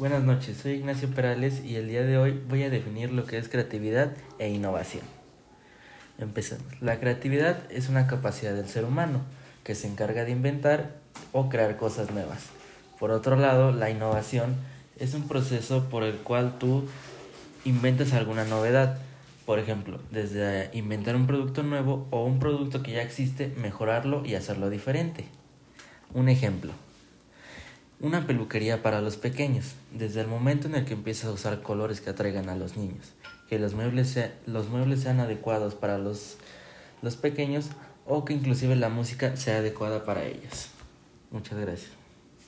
Buenas noches, soy Ignacio Perales y el día de hoy voy a definir lo que es creatividad e innovación. Empecemos. La creatividad es una capacidad del ser humano que se encarga de inventar o crear cosas nuevas. Por otro lado, la innovación es un proceso por el cual tú inventas alguna novedad. Por ejemplo, desde inventar un producto nuevo o un producto que ya existe, mejorarlo y hacerlo diferente. Un ejemplo, una peluquería para los pequeños, desde el momento en el que empiezas a usar colores que atraigan a los niños, que los muebles, los muebles sean adecuados para los, los pequeños o que inclusive la música sea adecuada para ellos. Muchas gracias.